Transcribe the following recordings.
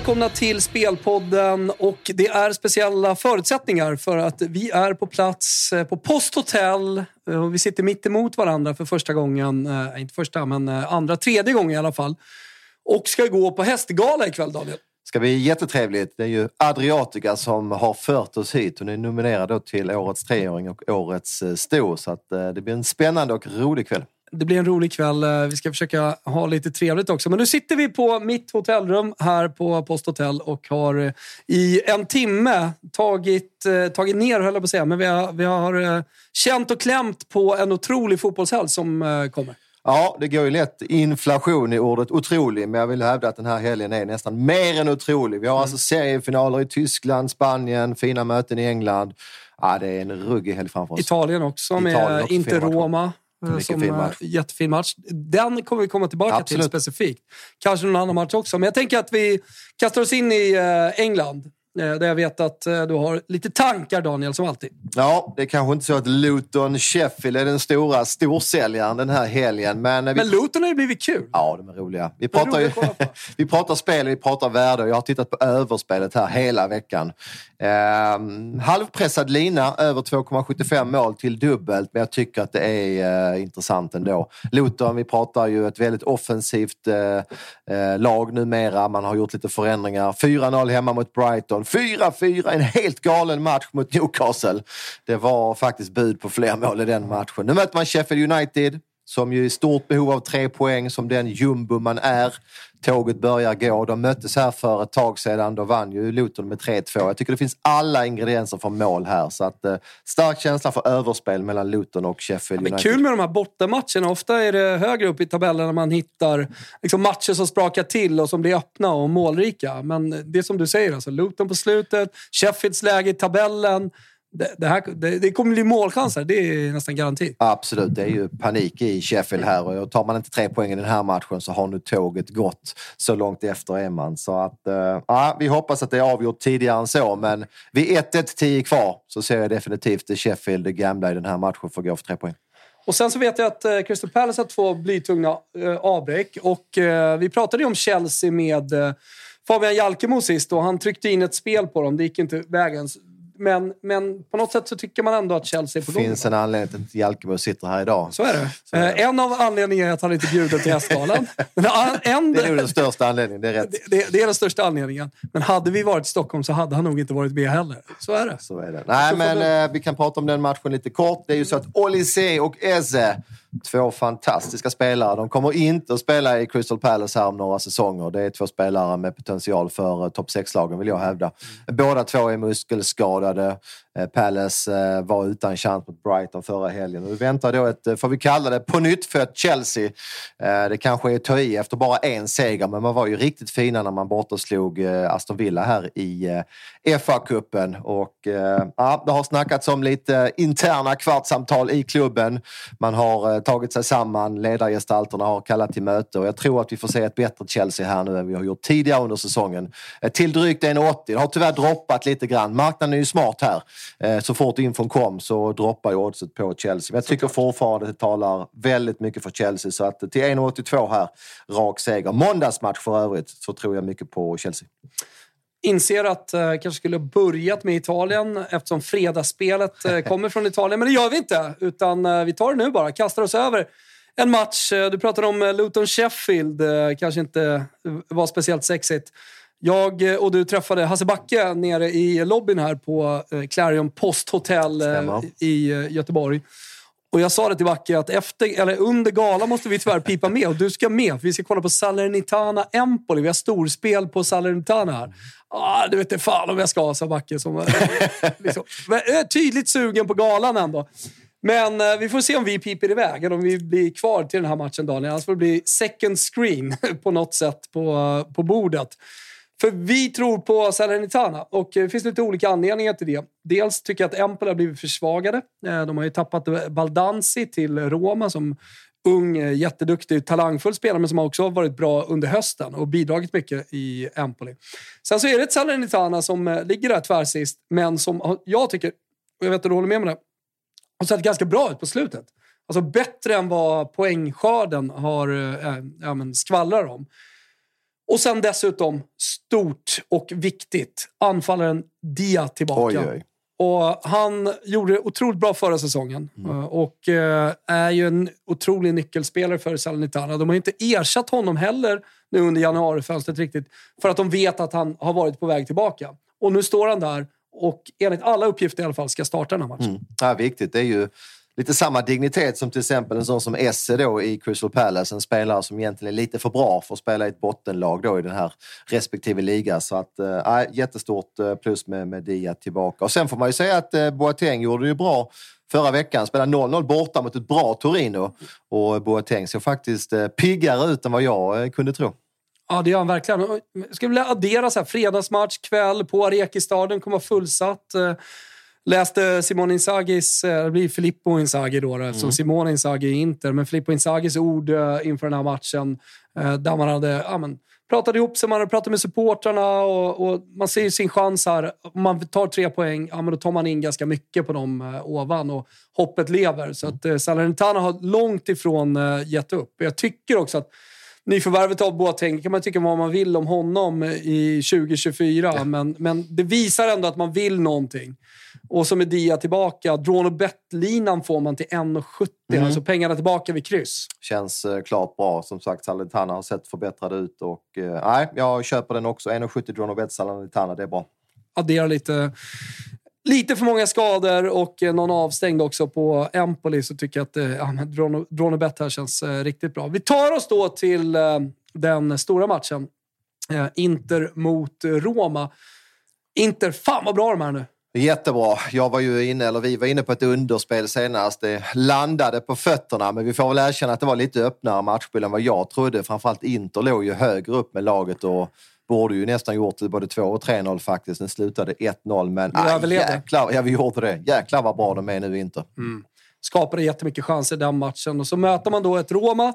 Välkomna till Spelpodden och det är speciella förutsättningar för att vi är på plats eh, på Posthotell. Eh, och Vi sitter mitt emot varandra för första gången, eh, inte första men eh, andra, tredje gången i alla fall. Och ska gå på hästgala ikväll Daniel. Det ska bli jättetrevligt. Det är ju Adriatica som har fört oss hit. Hon är nominerad då till Årets treåring och Årets sto. Så att, eh, det blir en spännande och rolig kväll. Det blir en rolig kväll. Eh, Vi ska försöka ha lite trevligt också. Men nu sitter vi på mitt hotellrum här på Posthotell och har eh, i en timme tagit, eh, tagit ner, höll jag på att säga, men vi har, vi har känt och klämt på en otrolig fotbollshelg som kommer. Ja, det går ju lätt inflation i ordet otrolig, men jag vill hävda att den här helgen är nästan mer än otrolig. Vi har alltså seriefinaler i Tyskland, Spanien, fina möten i England. Ja, det är en ruggig helg framför oss. Italien också med Italien också, Inter. Roma. Eh, Som, fin match. Jättefin match. Den kommer vi komma tillbaka Absolut. till specifikt. Kanske någon annan match också. Men jag tänker att vi kastar oss in i eh, England. Eh, Där jag vet att eh, du har lite tankar Daniel, som alltid. Ja, det är kanske inte så att Luton Sheffield är den stora storsäljaren den här helgen, men... eh, Vi... Men Luton har ju blivit kul. Ja, de är roliga. Vi pratar, ju, roliga på. vi pratar spel, vi pratar värde jag har tittat på överspelet här hela veckan. Ehm, halvpressad lina, över 2,75 mål till dubbelt, men jag tycker att det är eh, intressant ändå. Luton, vi pratar ju ett väldigt offensivt eh, eh, lag numera. Man har gjort lite förändringar. 4-0 hemma mot Brighton. 4-4, en helt galen match mot Newcastle. Det var faktiskt bud på fler mål i den matchen. Nu möter man Sheffield United som ju är i stort behov av tre poäng som den jumbo man är. Tåget börjar gå. De möttes här för ett tag sedan. Då vann ju Luton med 3-2. Jag tycker det finns alla ingredienser för mål här. Så att, eh, stark känsla för överspel mellan Luton och Sheffield Men United. kul med de här bortamatcherna. Ofta är det högre upp i tabellen när man hittar liksom matcher som sprakar till och som blir öppna och målrika. Men det är som du säger, alltså, Luton på slutet, Sheffields läge i tabellen. Det, det, här, det, det kommer bli målchanser, det är nästan garanti. Absolut, det är ju panik i Sheffield här och tar man inte tre poäng i den här matchen så har nu tåget gått. Så långt efter är man. Så att, ja, vi hoppas att det är avgjort tidigare än så, men vid 1-1, 10 kvar så ser jag definitivt Sheffield det gamla i den här matchen får gå för tre poäng. Och sen så vet jag att eh, Crystal Palace har två blytunga eh, avbräck. Och eh, vi pratade ju om Chelsea med Fabian Jalkemo sist och han tryckte in ett spel på dem. Det gick inte vägen. Men, men på något sätt så tycker man ändå att Chelsea är på Det gång. finns en anledning till att Jalkemo sitter här idag. Så är det. Så är det. Eh, en av anledningarna är att han inte är bjuden till hästgalan. En, Det är nog den största anledningen, det är rätt. det, det, det är den största anledningen. Men hade vi varit i Stockholm så hade han nog inte varit med heller. Så är det. Så är det. Nej, men eh, vi kan prata om den matchen lite kort. Det är ju så att Olise och Eze Två fantastiska spelare. De kommer inte att spela i Crystal Palace här om några säsonger. Det är två spelare med potential för topp 6-lagen vill jag hävda. Båda två är muskelskadade. Eh, Palace eh, var utan chans mot Brighton förra helgen. Nu väntar då ett, eh, får vi kalla det, på nytt fött Chelsea. Det kanske är att ta i efter bara en seger, men man var ju riktigt fina när man bortaslog Aston Villa här i FA-cupen. Och ja, det har snackats om lite interna kvartssamtal i klubben. Man har tagit sig samman, ledargestalterna har kallat till möte och jag tror att vi får se ett bättre Chelsea här nu än vi har gjort tidigare under säsongen. Till drygt 1,80. Det har tyvärr droppat lite grann. Marknaden är ju smart här. Eh, så fort infon kom så droppar ju oddset på Chelsea. Men jag tycker fortfarande att det talar väldigt mycket för Chelsea. Så att till 1,82 här, rak seger. Måndagsmatch för övrigt, så tror jag mycket på Chelsea. Inser att eh, kanske skulle ha börjat med Italien eftersom fredagsspelet eh, kommer från Italien. Men det gör vi inte, utan eh, vi tar det nu bara. Kastar oss över en match. Eh, du pratade om eh, Luton-Sheffield. kanske inte var speciellt sexigt. Jag eh, och du träffade Hasse Backe nere i lobbyn här på eh, Clarion Post Hotel eh, i Göteborg. Och jag sa det till Backe att efter, eller under gala måste vi tyvärr pipa med och du ska med. För vi ska kolla på Salernitana Empoli. Vi har storspel på Salernitana här. Ah, du vet inte fan om jag ska, sa Backe. Som, liksom, tydligt sugen på galan ändå. Men eh, vi får se om vi piper iväg eller om vi blir kvar till den här matchen, Daniel. Annars får det bli second screen på något sätt på, på bordet. För vi tror på Salernitana och eh, det finns lite olika anledningar till det. Dels tycker jag att Empoli har blivit försvagade. Eh, de har ju tappat eh, Baldanzi till Roma som ung, jätteduktig, talangfull spelare men som också har varit bra under hösten och bidragit mycket i Empoli. Sen så är det ett Salernitana som ligger där tvärsist, men som jag tycker, och jag vet att du håller med mig det, har sett ganska bra ut på slutet. Alltså bättre än vad poängskörden har, äh, ja, skvallrar om. Och sen dessutom, stort och viktigt, anfallaren Dia tillbaka. Oj, oj. Och han gjorde det otroligt bra förra säsongen mm. Eh, och eh, är ju en otrolig nyckelspelare för Salernitana. De har inte ersatt honom heller nu under januarifönstret riktigt, för att de vet att han har varit på väg tillbaka. Och nu står han där och enligt alla uppgifter i alla fall ska starta den här matchen. Mm. Ja, viktigt. Det är ju lite samma dignitet som till exempel en sån som Esse då i Crystal Palace. En spelare som egentligen är lite för bra för att spela i ett bottenlag då i den här respektive liga. Så att, äh, jättestort eh, plus med, med Dia tillbaka. Och sen får man ju säga att äh, Boateng gjorde det ju bra förra veckan. Spelade 0-0 borta mot ett bra Torino. Och Boateng ser faktiskt äh, piggare ut än vad jag äh, kunde tro. Ja, det gör han verkligen. Jag skulle vilja addera så här, fredagsmatch, kväll på Arekistaden kommer vara fullsatt. Läste Simone Inzagis, eh, det blir Filippo Inzaghi då, mm. som Simone Inzaghi är Inter, men Filippo Inzagis ord eh, inför den här matchen eh, där man hade ja, men, pratat ihop sig, man hade pratat med supportrarna och, och man ser sin chans här. Om man tar tre poäng, ja, men då tar man in ganska mycket på dem ovan och hoppet lever. Så att eh, Salernitana har långt ifrån gett upp. Jag tycker också att nyförvärvet av Boateng kan man tycka vad man vill om honom i 2024, ja. men, men det visar ändå att man vill någonting. Och så med Dia tillbaka, drawn och bet-linan får man till 1,70. Mm. Alltså pengarna tillbaka vid kryss. Känns eh, klart bra. Som sagt, Salernitana har sett förbättrad ut. Och, eh, nej, jag köper den också. 1,70 drawn och bet Salernitana, det är bra. Addera lite, lite för många skador och eh, någon avstängd också på Empoli så tycker jag att eh, ja, drawn bet här känns eh, riktigt bra. Vi tar oss då till den stora matchen. Inter mot Roma. Inter, fan vad bra de är nu. Jättebra. Jag var ju inne, eller vi var inne på ett underspel senast. Det landade på fötterna, men vi får väl erkänna att det var lite öppnare matchbild än vad jag trodde. Framförallt Inter låg ju högre upp med laget och borde ju nästan gjort både 2 och 3-0 faktiskt. Den slutade 1-0, men aj, jäklar, ja, vi gjorde det. Jäklar vad bra de är nu, Inter. Mm. Skapade jättemycket chanser i den matchen och så möter man då ett Roma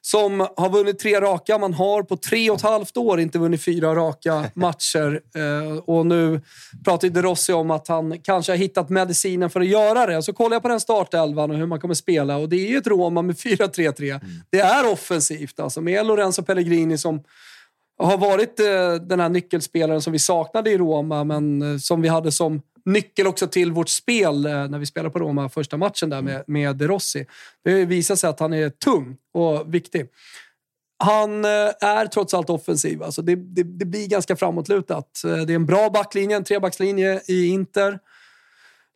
som har vunnit tre raka. Man har på tre och ett halvt år inte vunnit fyra raka matcher. Eh, och nu pratar De Rossi om att han kanske har hittat medicinen för att göra det. Så kollar jag på den startelvan och hur man kommer spela. Och det är ju ett Roma med 4-3-3. Mm. Det är offensivt alltså, med Lorenzo Pellegrini som har varit eh, den här nyckelspelaren som vi saknade i Roma, men eh, som vi hade som nyckel också till vårt spel eh, när vi spelade på Roma första matchen där med, med Rossi. Det visat sig att han är tung och viktig. Han är trots allt offensiv. Alltså det, det, det blir ganska framåtlutat. Det är en bra backlinje, en trebackslinje i Inter.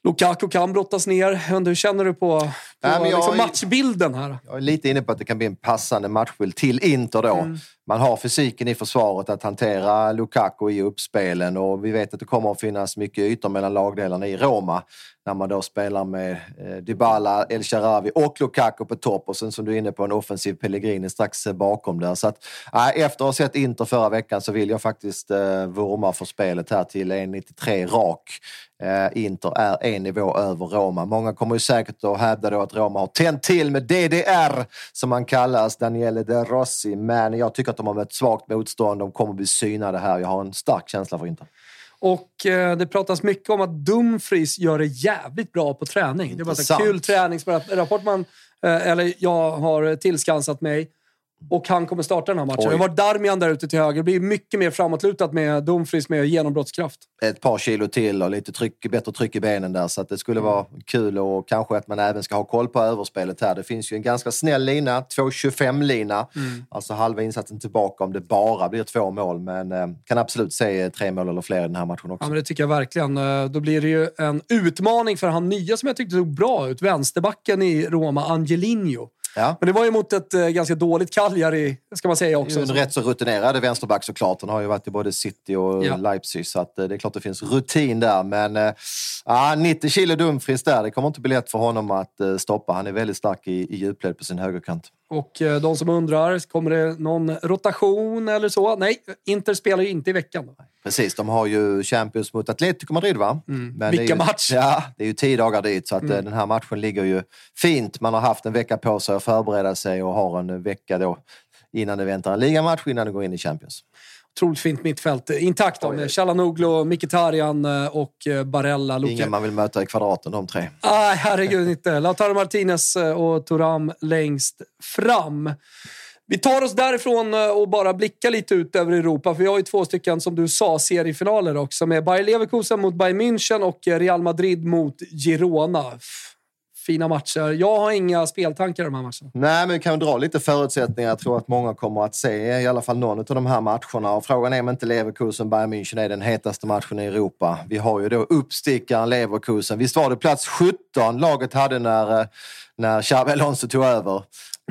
Lukaku kan brottas ner. Hur känner du på på Nej, liksom, är- matchbilden här. Jag är lite inne på att det kan bli en passande matchbild till Inter då. Mm. Man har fysiken i försvaret att hantera Lukaku i uppspelen och vi vet att det kommer att finnas mycket ytor mellan lagdelarna i Roma när man då spelar med eh, Dybala, El Sharawi och Lukaku på topp och sen som du är inne på en offensiv Pellegrini strax bakom där. Så att, eh, efter att ha sett Inter förra veckan så vill jag faktiskt eh, vurma för spelet här till 1,93 rak. Eh, Inter är en nivå över Roma. Många kommer ju säkert att hävda då att Roma har tänt till med DDR som man kallas, Daniele De Rossi. Men jag tycker att de har mött svagt motstånd. De kommer bli synade här. Jag har en stark känsla för Inter. Och eh, det pratas mycket om att Dumfries gör det jävligt bra på träning. Det är bara så här Intressant. kul träningsrapport man, eh, eller jag har tillskansat mig. Och han kommer starta den här matchen. Oj. Det var Darmian där ute till höger. Det blir mycket mer framåtlutat med Dumfries med genombrottskraft. Ett par kilo till och lite tryck, bättre tryck i benen där. Så att det skulle vara kul och kanske att man även ska ha koll på överspelet här. Det finns ju en ganska snäll lina, 2.25-lina. Alltså halva insatsen tillbaka om det bara blir två mål. Men eh, kan absolut se tre mål eller fler i den här matchen också. Ja, men det tycker jag verkligen. Eh, Då blir det ju en utmaning för han nya som jag tyckte såg bra ut. Vänsterbacken i Roma, Angelino. Ja. Men det var ju mot ett eh, ganska dåligt Cagliari, ska man säga också. en rätt så rutinerad vänsterback såklart. Han har ju varit i både City och Ja. Leipzig så att, eh, det är klart det finns rutin där. Men eh, ja, 90 kilo Dumfries där, det kommer inte bli lätt för honom att eh, stoppa. Han är väldigt stark i, i djupled på sin högerkant. Och eh, de som undrar, kommer det någon rotation eller så? Nej, Inter spelar ju inte i veckan. Precis, de har ju Champions mot Atletico Madrid va? Men det är Vilka ju, match! Ja, det är ju tio dagar dit så att eh, den här matchen ligger ju fint. Man har haft en vecka på sig att förbereda sig och har en vecka då innan det väntar en ligamatch innan det går in i Champions. Otroligt fint mittfält. Intakt då, med Chalanoglu, Mkhitaryan eh, och eh, Barella. Luka. Ingen man vill möta i kvadraten de tre. Nej, herregud inte. Lautaro Martinez eh, och Turam längst fram. Vi tar oss därifrån och bara blickar lite ut över Europa. För vi har ju två stycken, som du sa, seriefinaler också. Med Bayer Leverkusen mot Bayern München och Real Madrid mot Girona. Fina matcher. Jag har inga speltankar i de här matcherna. Nej, men vi kan dra lite förutsättningar. Jag tror att många kommer att se i alla fall någon av de här matcherna. Och frågan är om inte Leverkusen Bayern München är den hetaste matchen i Europa. Vi har ju då uppstickaren Leverkusen. Visst var det plats 17 laget hade när, eh, när Xabi Alonso tog över?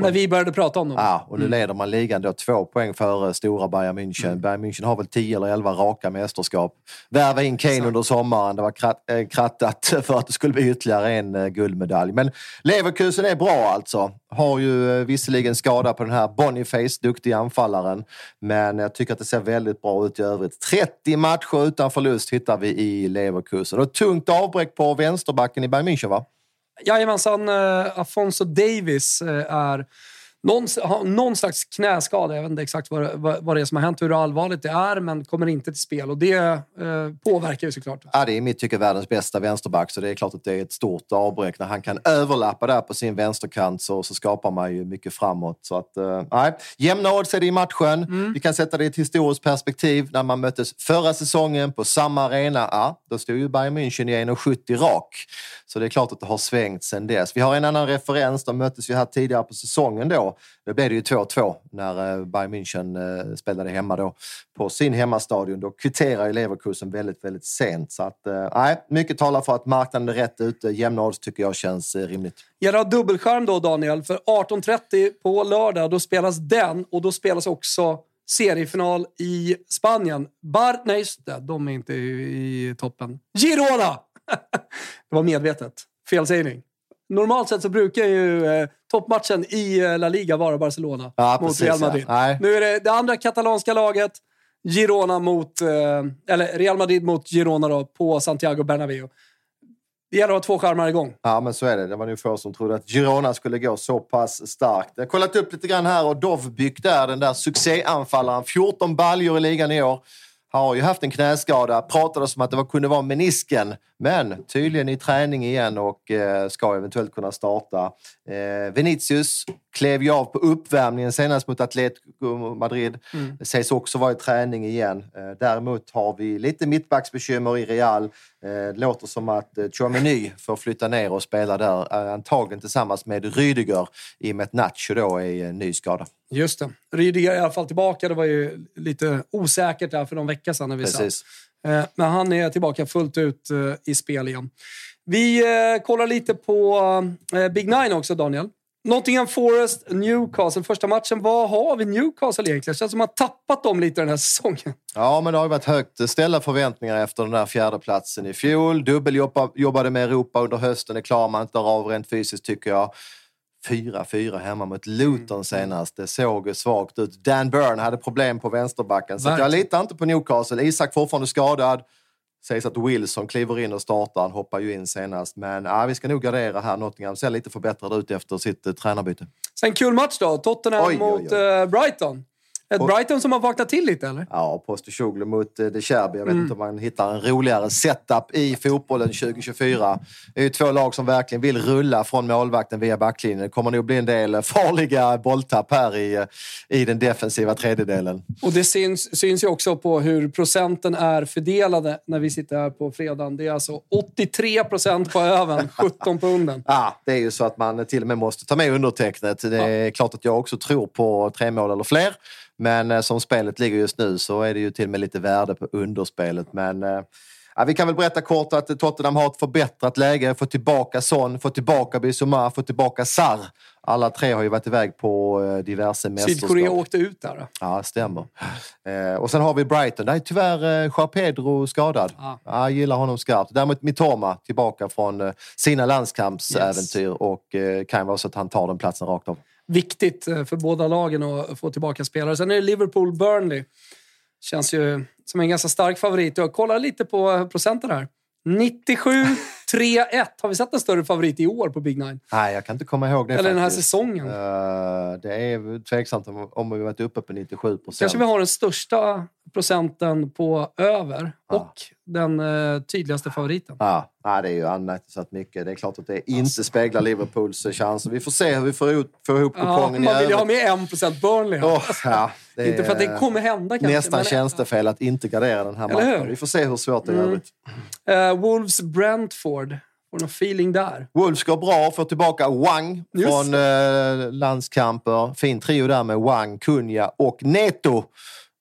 När vi började prata om dem. Ja, och nu leder man ligan då två poäng före stora Bayern München. Bayern München har väl 10 eller 11 raka mästerskap. Värva in Kane under sommaren. Det var eh, krattat för att det skulle bli ytterligare en eh, guldmedalj. Men Leverkusen är bra alltså. Har ju eh, visserligen skada på den här Boniface, duktig anfallaren. Men jag tycker att det ser väldigt bra ut i övrigt. 30 matcher utan förlust hittar vi i Leverkusen. Och tungt avbräck på vänsterbacken i Bayern München va? Jajamensan, eh, Afonso Davis eh, är någon, har någon slags knäskada. Jag vet inte exakt vad, vad, vad det är som har hänt, hur allvarligt det är, men kommer inte till spel. Och det eh, påverkar ju såklart. Ja, det är i mitt tycke världens bästa vänsterback så det är klart att det är ett stort avbräck. När han kan överlappa där på sin vänsterkant så, så skapar man ju mycket framåt. Så att, eh. Jämna odds är det i matchen. Vi kan sätta det i ett historiskt perspektiv. När man möttes förra säsongen på samma arena, ja, då stod ju Bayern München i 1,70 rak. Så det är klart att det har svängt sedan dess. Vi har en annan referens. De möttes ju här tidigare på säsongen då. Då blev det ju 2-2 när eh, Bayern München eh, spelade hemma då på sin hemmastadion. Då kvitterar ju Leverkusen väldigt, väldigt sent. Så att, eh, nej, mycket talar för att marknaden är rätt ute. Jämna odds tycker jag känns eh, rimligt. har dubbelskärm då, Daniel. För 18.30 på lördag, då spelas den och då spelas också seriefinal i Spanien. Bar... Nej, just det. De är inte i, i toppen. Girona! det var medvetet. Felsägning. Normalt sett så brukar ju eh, toppmatchen i eh, La Liga vara Barcelona Ja, mot precis, Real ja. Madrid. Nej. Nu är det det andra katalanska laget, Girona mot... Eh, eller Real Madrid mot Girona då, på Santiago Bernabéu. Det gäller att ha två skärmar igång. Ja, men så är det. Det var nog få som trodde att Girona skulle gå så pass starkt. Jag har kollat upp lite grann här och Dovbyk där, den där succéanfallaren. 14 baljor i ligan i år. Har ju haft en knäskada. Pratades om att det kunde vara menisken. Men tydligen i träning igen och eh, ska eventuellt kunna starta. Eh, Vinicius klev ju av på uppvärmningen senast mot Atletico Madrid. Det sägs också vara i träning igen. Eh, däremot har vi lite mittbacksbekymmer i Real. Eh, det låter som att eh, Tchouaméni får flytta ner och spela där. Eh, antagligen tillsammans med Rüdiger i och med att Nacho då är eh, ny skada. Just det. Rydiger är i alla fall tillbaka. Det var ju lite osäkert där för någon vecka sedan när vi Precis. satt. Eh, men han är tillbaka fullt ut eh, i spel igen. Vi eh, kollar lite på Big Nine också, Daniel. Nottingham Forest, Newcastle. Första matchen. Vad har vi Newcastle egentligen? Det känns som att man tappat dem lite den här säsongen. Ja, men det har varit högt ställda förväntningar efter den där fjärdeplatsen i fjol. Dubbeljobbade med Europa under hösten. Det klarar man inte av rent fysiskt tycker jag. 4-4 hemma mot Luton mm. senast. Det såg svagt ut. Dan Burn hade problem på vänsterbacken. Så jag litar inte på Newcastle. Isak fortfarande skadad. Sägs att Wilson kliver in och startar. Han hoppar ju in senast. Men ja, vi ska nog gardera här. Nottingham ser lite förbättrad ut efter sitt uh, tränarbyte. Sen kul match då. Tottenham oj, mot oj, oj. Uh, Brighton. Ett Brighton som har vaknat till lite, eller? Ja, Postacoglu mot eh, De Cherby. Jag vet mm. inte om man hittar en roligare setup i fotbollen 2024. Det är ju två lag som verkligen vill rulla från målvakten via backlinjen. Det kommer nog bli en del farliga bolltapp här i, eh, i den defensiva tredjedelen. Och det syns, syns ju också på hur procenten är fördelade när vi sitter här på fredagen. Det är alltså 83 procent på öven, 17 på unden. Ja, det är ju så att man till och med måste ta med undertecknet. Det är ja. klart att jag också tror på tre mål eller fler. Men eh, som spelet ligger just nu så är det ju till och med lite värde på underspelet. Men eh, ja, vi kan väl berätta kort att Tottenham har ett förbättrat läge. Få tillbaka Son, få tillbaka Bissouma, få tillbaka Sarr. Alla tre har ju varit iväg på eh, diverse mästerskap. Sydkorea åkte ut där. Då. Ja, stämmer. Och sen har vi Brighton. Där är tyvärr Joao Pedro skadad. Ah. Ja, jag gillar honom skarpt. Däremot Mitoma tillbaka från sina landskampsäventyr yes. och kan vara så att han tar den platsen rakt av viktigt eh, för båda lagen att få tillbaka spelare. Sen är det Liverpool-Burnley. Känns ju som en ganska stark favorit. Jag kollar lite på procenten här. 97, 3-1. Har vi sett en större favorit i år på Big Nine? Nej, jag kan inte komma ihåg det Eller faktiskt. den här säsongen. Uh, det är tveksamt om, om vi varit uppe på 97 procent. Kanske vi har den största procenten på över ja. och den uh, tydligaste favoriten. Ja. ja, det är ju anmärkningsvärt mycket. Det är klart att det inte speglar Liverpools chanser. Vi får se hur vi får, ut, får ihop kupongen ja, Man vill ju ha med 1 procent Burnley. Oh, ja, inte för att det kommer hända kanske. Nästan tjänstefel att inte gardera den här matchen. Vi får se hur svårt det är i mm. övrigt. Uh, Wolves Brentford. Får någon feeling där? Wolves går bra. Får tillbaka Wang Just. från eh, landskamper. Fin trio där med Wang, Kunja och Neto.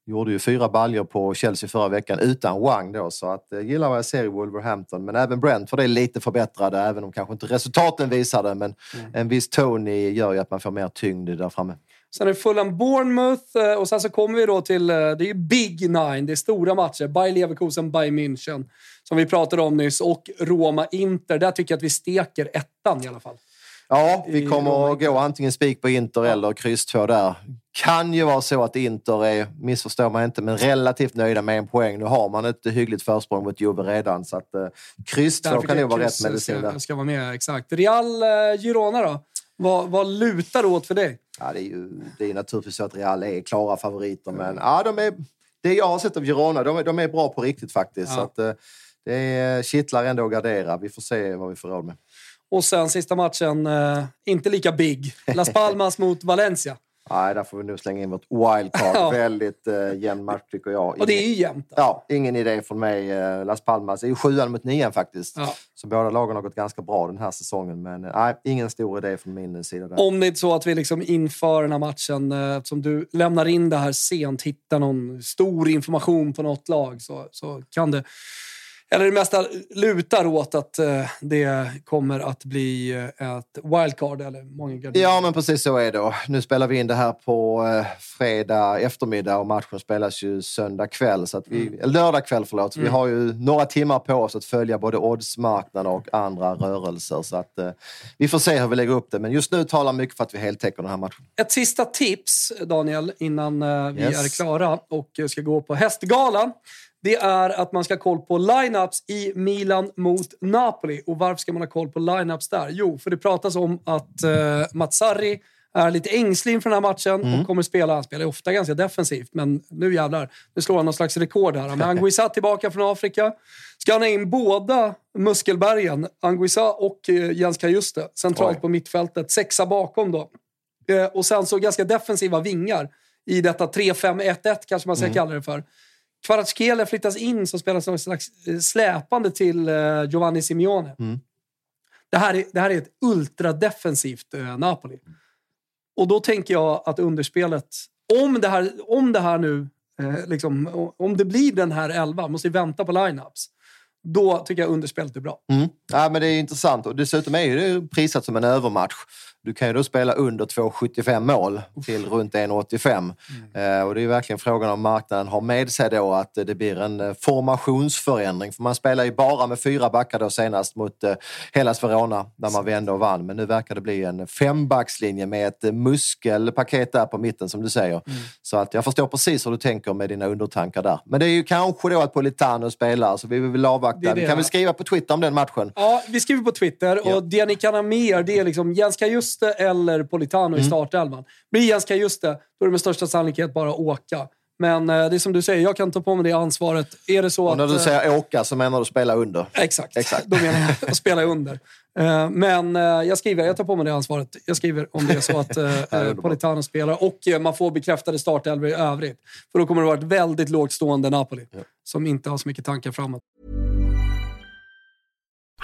Gjorde ju fyra baljor på Chelsea förra veckan utan Wang då. Så att, jag eh, gillar vad jag ser i Wolverhampton. Men även Brentford är lite förbättrade, även om kanske inte resultaten visar det. Men mm. en viss Tony gör ju att man får mer tyngd där framme. Sen är det Fulham Bournemouth eh, och sen så kommer vi då till, eh, det är Big Nine, det är stora matcher. Bayer Leverkusen, Bayern München, som vi pratade om nyss, och Roma-Inter. Där tycker jag att vi steker ettan i alla fall. Ja, vi kommer att gå antingen spik på Inter eller kryss 2 där. Kan ju vara så att Inter är, missförstår man inte, men relativt nöjda med en poäng. Nu har man ett hyggligt försprång mot Juve redan, så att uh, kryss 2 kan nog vara rätt medicin där. Jag ska vara med, exakt. Real uh, Girona då? Vad, vad lutar det åt för dig? Ja, det är ju det är naturligtvis så att Real är klara favoriter, men ja, de är, det jag har sett av Girona, de är, de är bra på riktigt faktiskt. Ja. Så att, uh, det är, kittlar ändå att gardera. Vi får se vad vi får råd med. Och sen sista matchen, eh, inte lika big. Las Palmas mot Valencia. Nej, där får vi nu slänga in vårt wildcard. ja. Väldigt eh, jämn match tycker jag. Ingen, och det är ju jämnt. Ja, ingen idé från mig. Eh, Las Palmas är ju sjuan mot nian faktiskt. Ja. Så båda lagen har gått ganska bra den här säsongen. Men eh, nej, ingen stor idé från min sida. Där. Om det är så att vi liksom inför den här matchen, eh, som du lämnar in det här sent, hittar någon stor information på något lag så, så kan det eller det mesta lutar åt att eh, det kommer att bli eh, ett wildcard. Eller många ja, men precis så är det. Nu spelar vi in det här på eh, fredag eftermiddag och matchen spelas ju söndag kväll. Så att vi, mm. Lördag kväll, förlåt. Mm. Vi har ju några timmar på oss att följa både oddsmarknaden och andra rörelser. Så att vi får se hur vi lägger upp det. Men just nu talar mycket för att vi heltäcker den här matchen. Ett sista tips, Daniel, innan vi yes. är klara och ska gå på Hästgalan det är att man ska ha koll på lineups i Milan mot Napoli. Och varför ska man ha koll på lineups där? Jo, för det pratas om att eh, Matsari är lite ängslig inför den här matchen mm. och kommer spela. Han spelar ofta ganska defensivt, men nu jävlar. Nu slår han någon slags rekord här. Men Anguissa tillbaka från Afrika. Ska han ha in båda muskelbergen, Anguissa och eh, Jens Kajuste, centralt Oj. på mittfältet. Sexa bakom då. Eh, och sen så ganska defensiva vingar i detta 3-5-1-1 kanske man ska mm. kalla det för. Kvaratskhelia flyttas in som spelar som slags eh, släpande till uh, Giovanni Simeone. Mm. Det, här är, det här är ett ultradefensivt uh, Napoli. Och då tänker jag att underspelet, om det här, om det här nu eh, liksom, om det blir den här elva, måste vi vänta på lineups. Då tycker jag underspelet är bra. Mm. Ja, men det är intressant och dessutom är det prisat som en övermatch. Du kan ju då spela under 2,75 mål till runt 1,85. Mm. Eh, och det är verkligen frågan om marknaden har med sig då att det blir en eh, formationsförändring. För man spelar ju bara med fyra backar då senast mot eh, Hellas Verona där man vände och vann. Men nu verkar det bli en fembackslinje med ett muskelpaket där på mitten som du säger. Mm. Så att jag förstår precis hur du tänker med dina undertankar där. Men det är ju kanske då att Politano spelar så vi vill avvakta. Det det. Vi kan väl skriva på Twitter om den matchen. Ja, vi skriver på Twitter och ja. det ni kan ha med er det är liksom Jens Kajus Juste eller Politano mm. i startelvan. Blir Jens Kajuste, då är det med största sannolikhet bara att åka. Men eh, det är som du säger, jag kan ta på mig det ansvaret. Är det så och när att, du säger eh, åka så menar du spela under? Exakt, exakt. då menar jag att spela under. Eh, men jag skriver, jag tar på mig det ansvaret. Jag skriver om det är så att Politano spelar och man får bekräftade startelvor i övrigt. För då kommer det vara ett väldigt lågt stående Napoli ja. som inte har så mycket tankar framåt.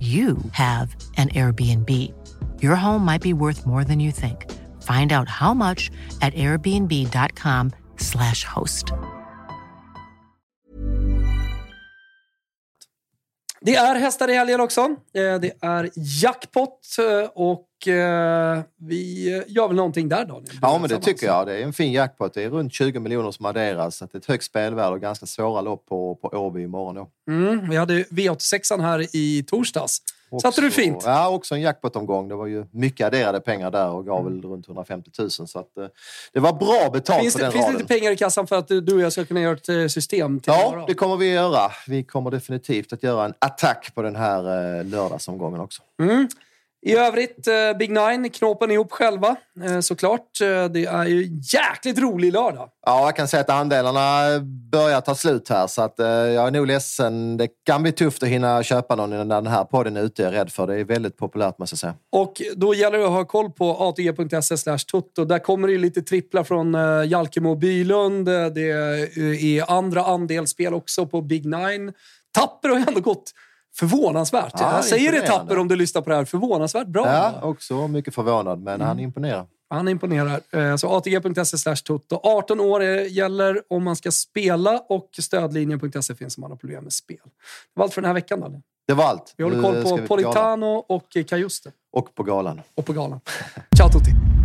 you have an Airbnb. Your home might be worth more than you think. Find out how much at airbnb.com slash host. Det är hästar i helgen också. Eh, det är jackpot eh, och och eh, vi gör väl någonting där Daniel? Ja, men det tycker jag. Det är en fin jackpot. Det är runt 20 miljoner som adderas. det är ett högt spelvärde och ganska svåra lopp på, på Åby imorgon. Då. Mm, vi hade V86 här i torsdags. Också, Satte du fint? Ja, också en jackpot-omgång. Det var ju mycket adderade pengar där och gav väl runt 150 000. Så att, eh, det var bra betalt finns för den Finns det lite pengar i kassan för att du och jag ska kunna göra ett eh, system till Ja, det kommer vi göra. Vi kommer definitivt att göra en attack på den här eh, lördagsomgången också. Mm. I övrigt, eh, Big Nine knåpen ihop själva eh, såklart. Eh, det är ju jäkligt rolig lördag. Ja, jag kan säga att andelarna börjar ta slut här så att jag är nog ledsen. Det kan bli tufft att hinna köpa någon när den här podden är ute, jag är rädd för. Det är väldigt populärt måste jag säga. Och då gäller det att ha koll på atg.se tutto. Där kommer det ju lite tripplar från Jalkemo och Bylund. Det är andra andelsspel också på Big Nine. Tapper har ju ändå gått Förvånansvärt. Ja, jag säger det Tapper om du lyssnar på det här. Förvånansvärt bra. Ja, också mycket förvånad, men mm. han imponerar. Han imponerar. Eh, så atg.se toto. 18 år gäller om man ska spela och stödlinjen.se finns om man har problem med spel. Det var allt för den här veckan, Daniel. Det var allt. Vi håller koll på Politano och Kajuste. Och på galan. Och på galan. Ciao tutti!